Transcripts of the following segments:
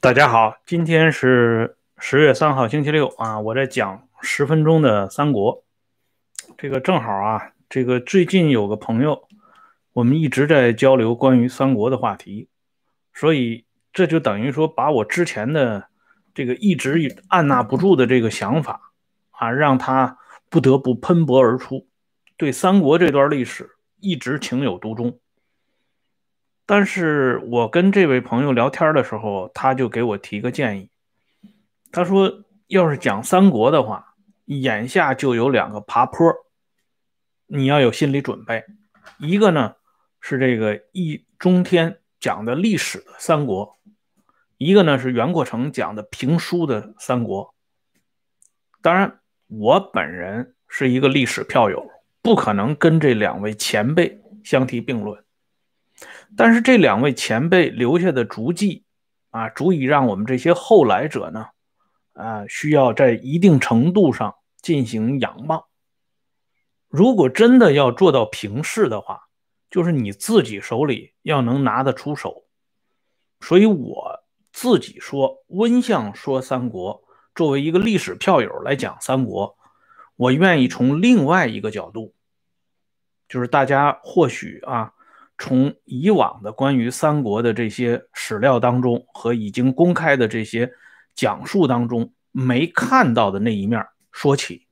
大家好，今天是十月三号，星期六啊，我在讲十分钟的三国。这个正好啊，这个最近有个朋友，我们一直在交流关于三国的话题，所以这就等于说把我之前的这个一直按捺不住的这个想法啊，让他不得不喷薄而出，对三国这段历史一直情有独钟。但是我跟这位朋友聊天的时候，他就给我提个建议。他说，要是讲三国的话，眼下就有两个爬坡，你要有心理准备。一个呢是这个易中天讲的历史的三国，一个呢是袁阔成讲的评书的三国。当然，我本人是一个历史票友，不可能跟这两位前辈相提并论。但是这两位前辈留下的足迹啊，足以让我们这些后来者呢，啊，需要在一定程度上进行仰望。如果真的要做到平视的话，就是你自己手里要能拿得出手。所以我自己说，温相说三国，作为一个历史票友来讲三国，我愿意从另外一个角度，就是大家或许啊。从以往的关于三国的这些史料当中和已经公开的这些讲述当中没看到的那一面说起，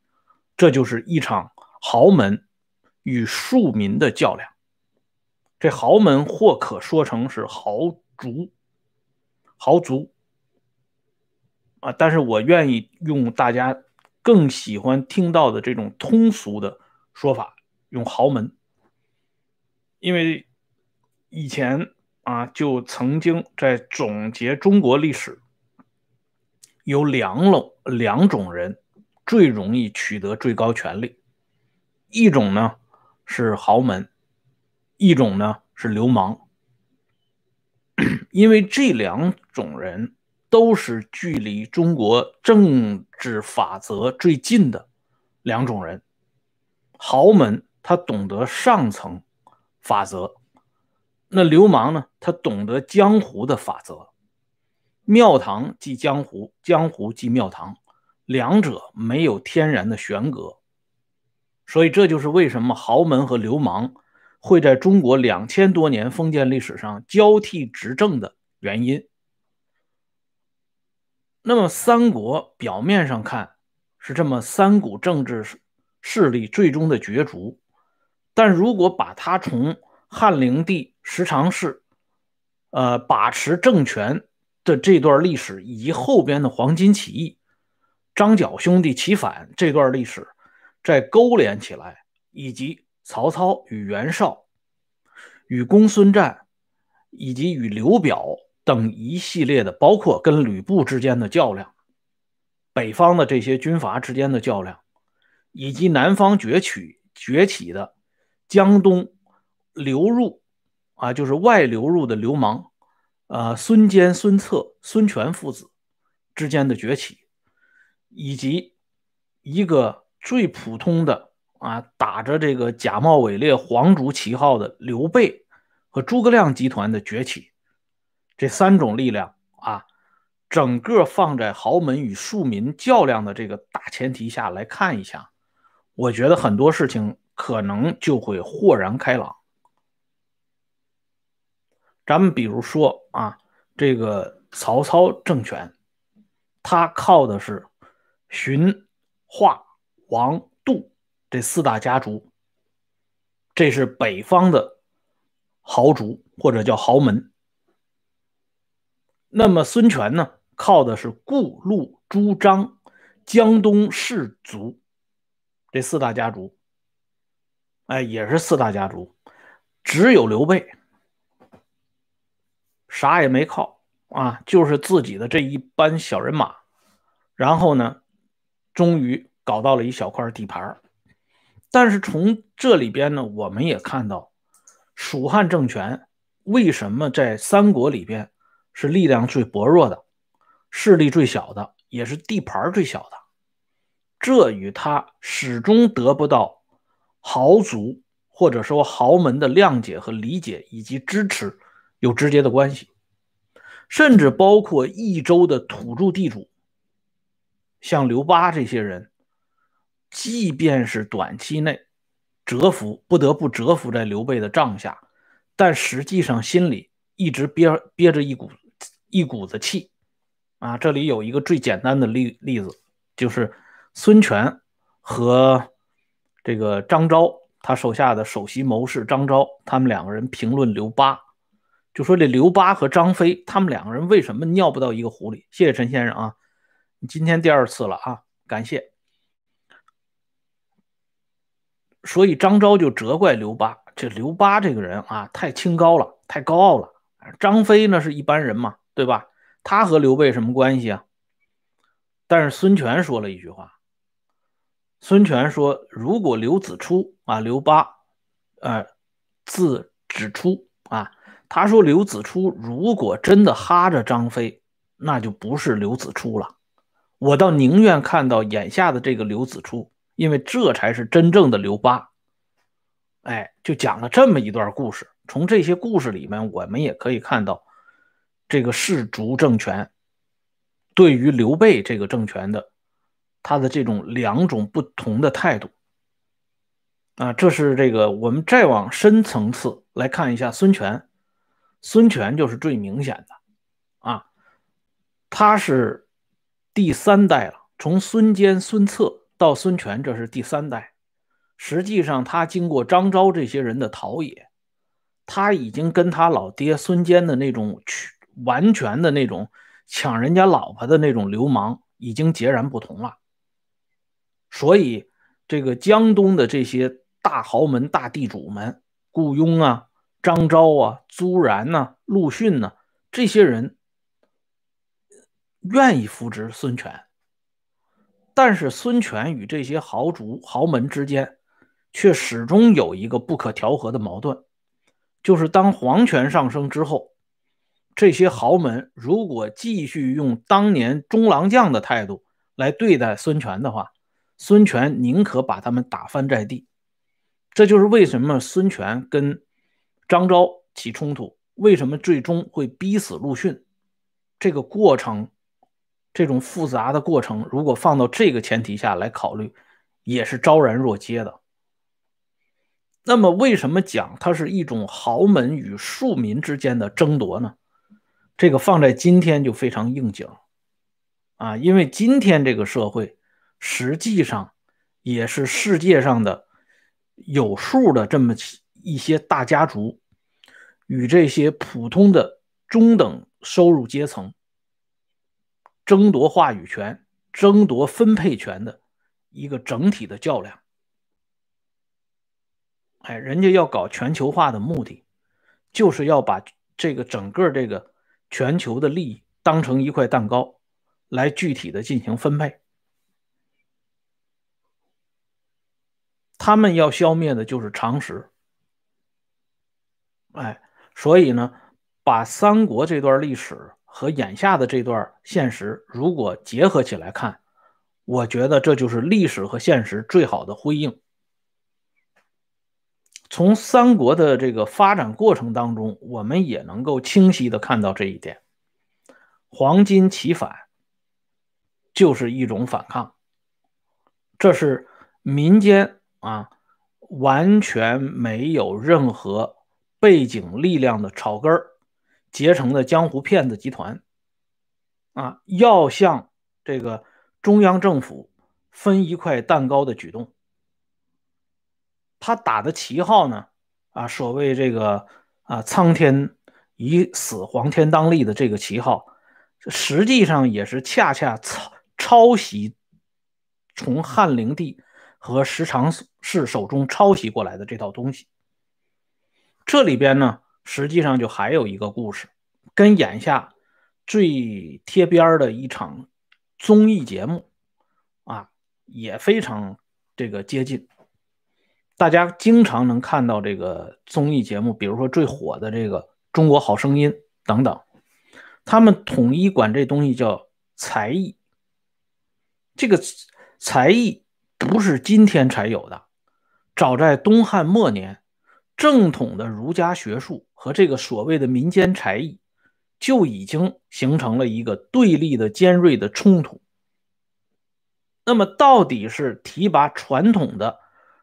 这就是一场豪门与庶民的较量。这豪门或可说成是豪族，豪族啊，但是我愿意用大家更喜欢听到的这种通俗的说法，用豪门，因为。以前啊，就曾经在总结中国历史，有两种两种人最容易取得最高权力，一种呢是豪门，一种呢是流氓。因为这两种人都是距离中国政治法则最近的两种人。豪门他懂得上层法则。那流氓呢？他懂得江湖的法则，庙堂即江湖，江湖即庙堂，两者没有天然的悬隔，所以这就是为什么豪门和流氓会在中国两千多年封建历史上交替执政的原因。那么三国表面上看是这么三股政治势力最终的角逐，但如果把他从汉灵帝时常是，呃，把持政权的这段历史，以及后边的黄巾起义、张角兄弟起反这段历史，再勾连起来，以及曹操与袁绍、与公孙瓒，以及与刘表等一系列的，包括跟吕布之间的较量，北方的这些军阀之间的较量，以及南方崛起崛起的江东。流入啊，就是外流入的流氓，呃，孙坚、孙策、孙权父子之间的崛起，以及一个最普通的啊，打着这个假冒伪劣皇族旗号的刘备和诸葛亮集团的崛起，这三种力量啊，整个放在豪门与庶民较量的这个大前提下来看一下，我觉得很多事情可能就会豁然开朗。咱们比如说啊，这个曹操政权，他靠的是荀、华、王、杜这四大家族，这是北方的豪族或者叫豪门。那么孙权呢，靠的是顾、陆、朱、张江东士族这四大家族，哎，也是四大家族，只有刘备。啥也没靠啊，就是自己的这一班小人马，然后呢，终于搞到了一小块地盘但是从这里边呢，我们也看到，蜀汉政权为什么在三国里边是力量最薄弱的，势力最小的，也是地盘最小的。这与他始终得不到豪族或者说豪门的谅解和理解以及支持有直接的关系，甚至包括益州的土著地主，像刘巴这些人，即便是短期内折服，不得不折服在刘备的帐下，但实际上心里一直憋憋着一股一股子气。啊，这里有一个最简单的例例子，就是孙权和这个张昭，他手下的首席谋士张昭，他们两个人评论刘巴，就说这刘巴和张飞，他们两个人为什么尿不到一个壶里？谢谢陈先生啊，今天第二次了啊，感谢。所以张昭就责怪刘巴，这刘巴这个人啊，太清高了，太高傲了。张飞呢是一般人嘛，对吧？他和刘备什么关系啊？但是孙权说了一句话。孙权说：“如果刘子初啊，刘巴，呃，字子初啊，他说刘子初如果真的哈着张飞，那就不是刘子初了。我倒宁愿看到眼下的这个刘子初，因为这才是真正的刘巴。”哎，就讲了这么一段故事。从这些故事里面，我们也可以看到。这个氏族政权对于刘备这个政权的他的这种两种不同的态度啊，这是这个我们再往深层次来看一下孙权，孙权就是最明显的啊，他是第三代了，从孙坚、孙策到孙权，这是第三代。实际上，他经过张昭这些人的陶冶，他已经跟他老爹孙坚的那种。完全的那种抢人家老婆的那种流氓已经截然不同了，所以这个江东的这些大豪门、大地主们，雇佣啊、张昭啊、朱然呐、陆逊呐，这些人愿意扶植孙权，但是孙权与这些豪族豪门之间却始终有一个不可调和的矛盾，就是当皇权上升之后。这些豪门如果继续用当年中郎将的态度来对待孙权的话，孙权宁可把他们打翻在地。这就是为什么孙权跟张昭起冲突，为什么最终会逼死陆逊。这个过程，这种复杂的过程，如果放到这个前提下来考虑，也是昭然若揭的。那么，为什么讲它是一种豪门与庶民之间的争夺呢？这个放在今天就非常应景，啊，因为今天这个社会实际上也是世界上的有数的这么一些大家族与这些普通的中等收入阶层争夺话语权、争夺分配权的一个整体的较量。哎，人家要搞全球化的目的，就是要把这个整个这个。全球的利益当成一块蛋糕来具体的进行分配，他们要消灭的就是常识。哎，所以呢，把三国这段历史和眼下的这段现实如果结合起来看，我觉得这就是历史和现实最好的辉映。从三国的这个发展过程当中，我们也能够清晰的看到这一点。黄巾起反就是一种反抗，这是民间啊完全没有任何背景力量的草根儿结成的江湖骗子集团啊，要向这个中央政府分一块蛋糕的举动。他打的旗号呢？啊，所谓这个啊“苍天已死，黄天当立”的这个旗号，实际上也是恰恰抄抄袭从汉灵帝和石常氏手中抄袭过来的这套东西。这里边呢，实际上就还有一个故事，跟眼下最贴边的一场综艺节目啊，也非常这个接近。大家经常能看到这个综艺节目，比如说最火的这个《中国好声音》等等，他们统一管这东西叫才艺。这个才艺不是今天才有的，早在东汉末年正统的儒家学术和这个所谓的民间才艺，就已经形成了一个对立的尖锐的冲突。那么，到底是提拔传统的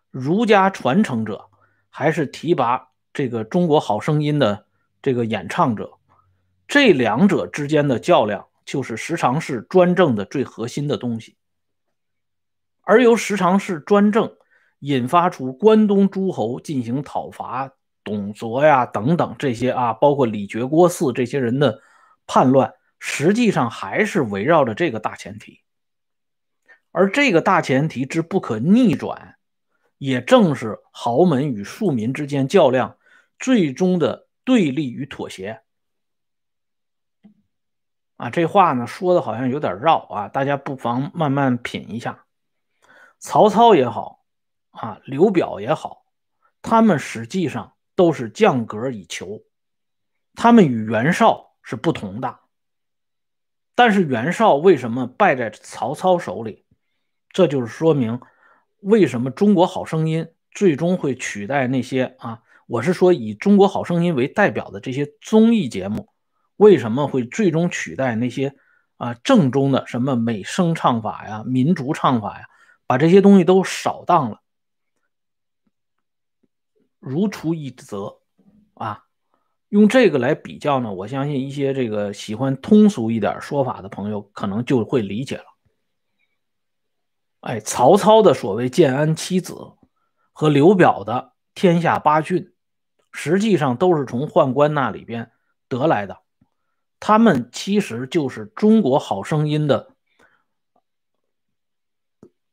儒家传承者，还是提拔这个《中国好声音》的这个演唱者？这两者之间的较量，就是十常侍专政的最核心的东西。而由十常侍专政引发出关东诸侯进行讨伐董卓呀等等这些啊，包括李傕、郭汜这些人的叛乱，实际上还是围绕着这个大前提。而这个大前提之不可逆转，也正是豪门与庶民之间较量最终的对立与妥协。啊，这话呢说的好像有点绕啊，大家不妨慢慢品一下。曹操也好，啊，刘表也好，他们实际上都是降格以求，他们与袁绍是不同的。但是袁绍为什么败在曹操手里？这就是说明为什么《中国好声音》最终会取代那些啊，我是说以《中国好声音》为代表的这些综艺节目。为什么会最终取代那些啊正宗的什么美声唱法呀、民族唱法呀？把这些东西都扫荡了，如出一辙啊！用这个来比较呢，我相信一些这个喜欢通俗一点说法的朋友可能就会理解了。哎，曹操的所谓建安七子和刘表的天下八郡，实际上都是从宦官那里边得来的。他们其实就是《中国好声音》的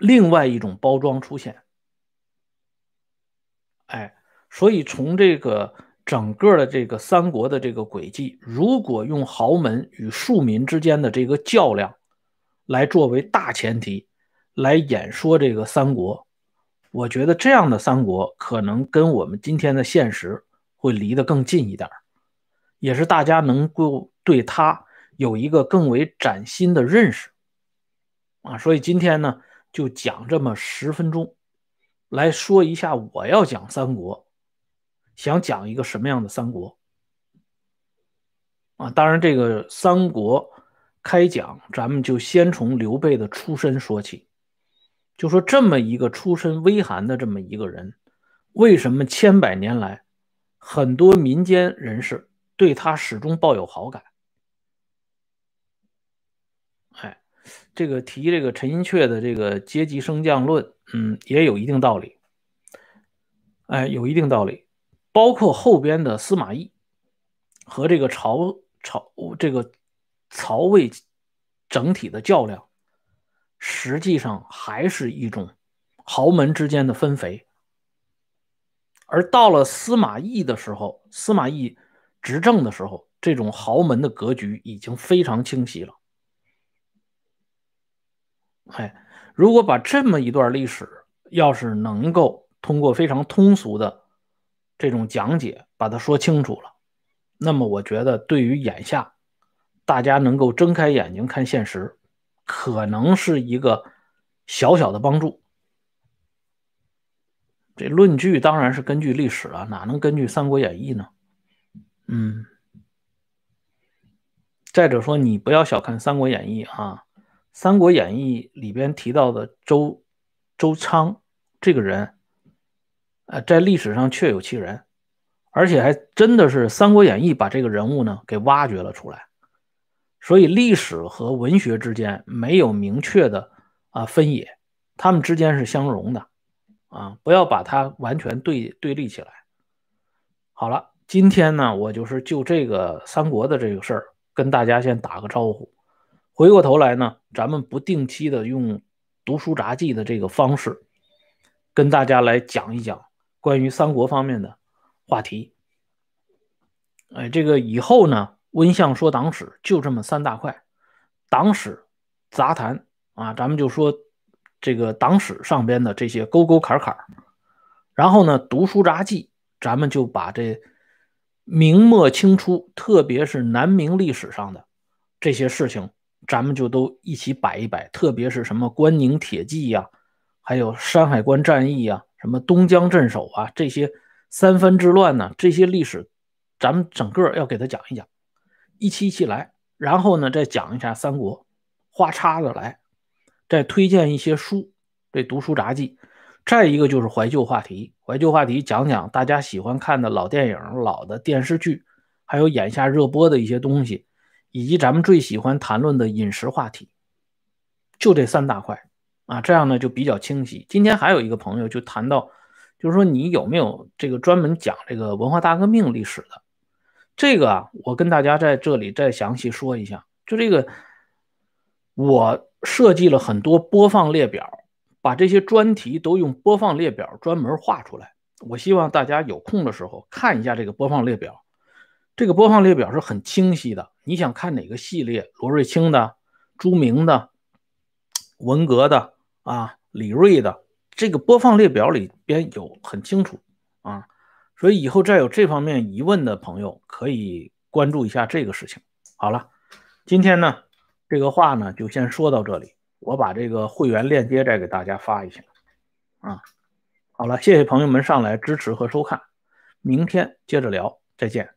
另外一种包装出现，哎，所以从这个整个的这个三国的这个轨迹，如果用豪门与庶民之间的这个较量来作为大前提来演说这个三国，我觉得这样的三国可能跟我们今天的现实会离得更近一点，也是大家能够。对他有一个更为崭新的认识啊，所以今天呢就讲这么十分钟，来说一下我要讲三国，想讲一个什么样的三国啊？当然，这个三国开讲，咱们就先从刘备的出身说起，就说这么一个出身微寒的这么一个人，为什么千百年来很多民间人士对他始终抱有好感？这个提这个陈寅恪的这个阶级升降论，嗯，也有一定道理，哎，有一定道理。包括后边的司马懿和这个曹曹这个曹魏整体的较量，实际上还是一种豪门之间的分肥。而到了司马懿的时候，司马懿执政的时候，这种豪门的格局已经非常清晰了。哎，如果把这么一段历史，要是能够通过非常通俗的这种讲解把它说清楚了，那么我觉得对于眼下大家能够睁开眼睛看现实，可能是一个小小的帮助。这论据当然是根据历史了，哪能根据《三国演义》呢？嗯，再者说，你不要小看《三国演义》啊。《三国演义》里边提到的周周仓这个人，呃，在历史上确有其人，而且还真的是《三国演义》把这个人物呢给挖掘了出来。所以历史和文学之间没有明确的啊分野，他们之间是相融的啊，不要把它完全对对立起来。好了，今天呢，我就是就这个三国的这个事儿跟大家先打个招呼。回过头来呢，咱们不定期的用读书杂记的这个方式，跟大家来讲一讲关于三国方面的话题。哎，这个以后呢，温相说党史就这么三大块：党史、杂谈啊，咱们就说这个党史上边的这些沟沟坎坎然后呢，读书杂记，咱们就把这明末清初，特别是南明历史上的这些事情。咱们就都一起摆一摆，特别是什么关宁铁骑呀，还有山海关战役呀，什么东江镇守啊，这些三藩之乱呢，这些历史，咱们整个要给他讲一讲，一期一期来，然后呢再讲一下三国，花叉子来，再推荐一些书，这读书杂记。再一个就是怀旧话题，怀旧话题讲讲大家喜欢看的老电影、老的电视剧，还有眼下热播的一些东西，以及咱们最喜欢谈论的饮食话题，就这三大块啊，这样呢就比较清晰。今天还有一个朋友就谈到，就是说你有没有这个专门讲这个文化大革命历史的？这个啊，我跟大家在这里再详细说一下，就这个，我设计了很多播放列表。把这些专题都用播放列表专门画出来，我希望大家有空的时候看一下这个播放列表。这个播放列表是很清晰的，你想看哪个系列，罗瑞卿的、朱明的、文革的啊、李瑞的，这个播放列表里边有很清楚啊。所以以后再有这方面疑问的朋友，可以关注一下这个事情。好了，今天呢，这个话呢就先说到这里。我把这个会员链接再给大家发一下，啊，好了，谢谢朋友们上来支持和收看，明天接着聊，再见。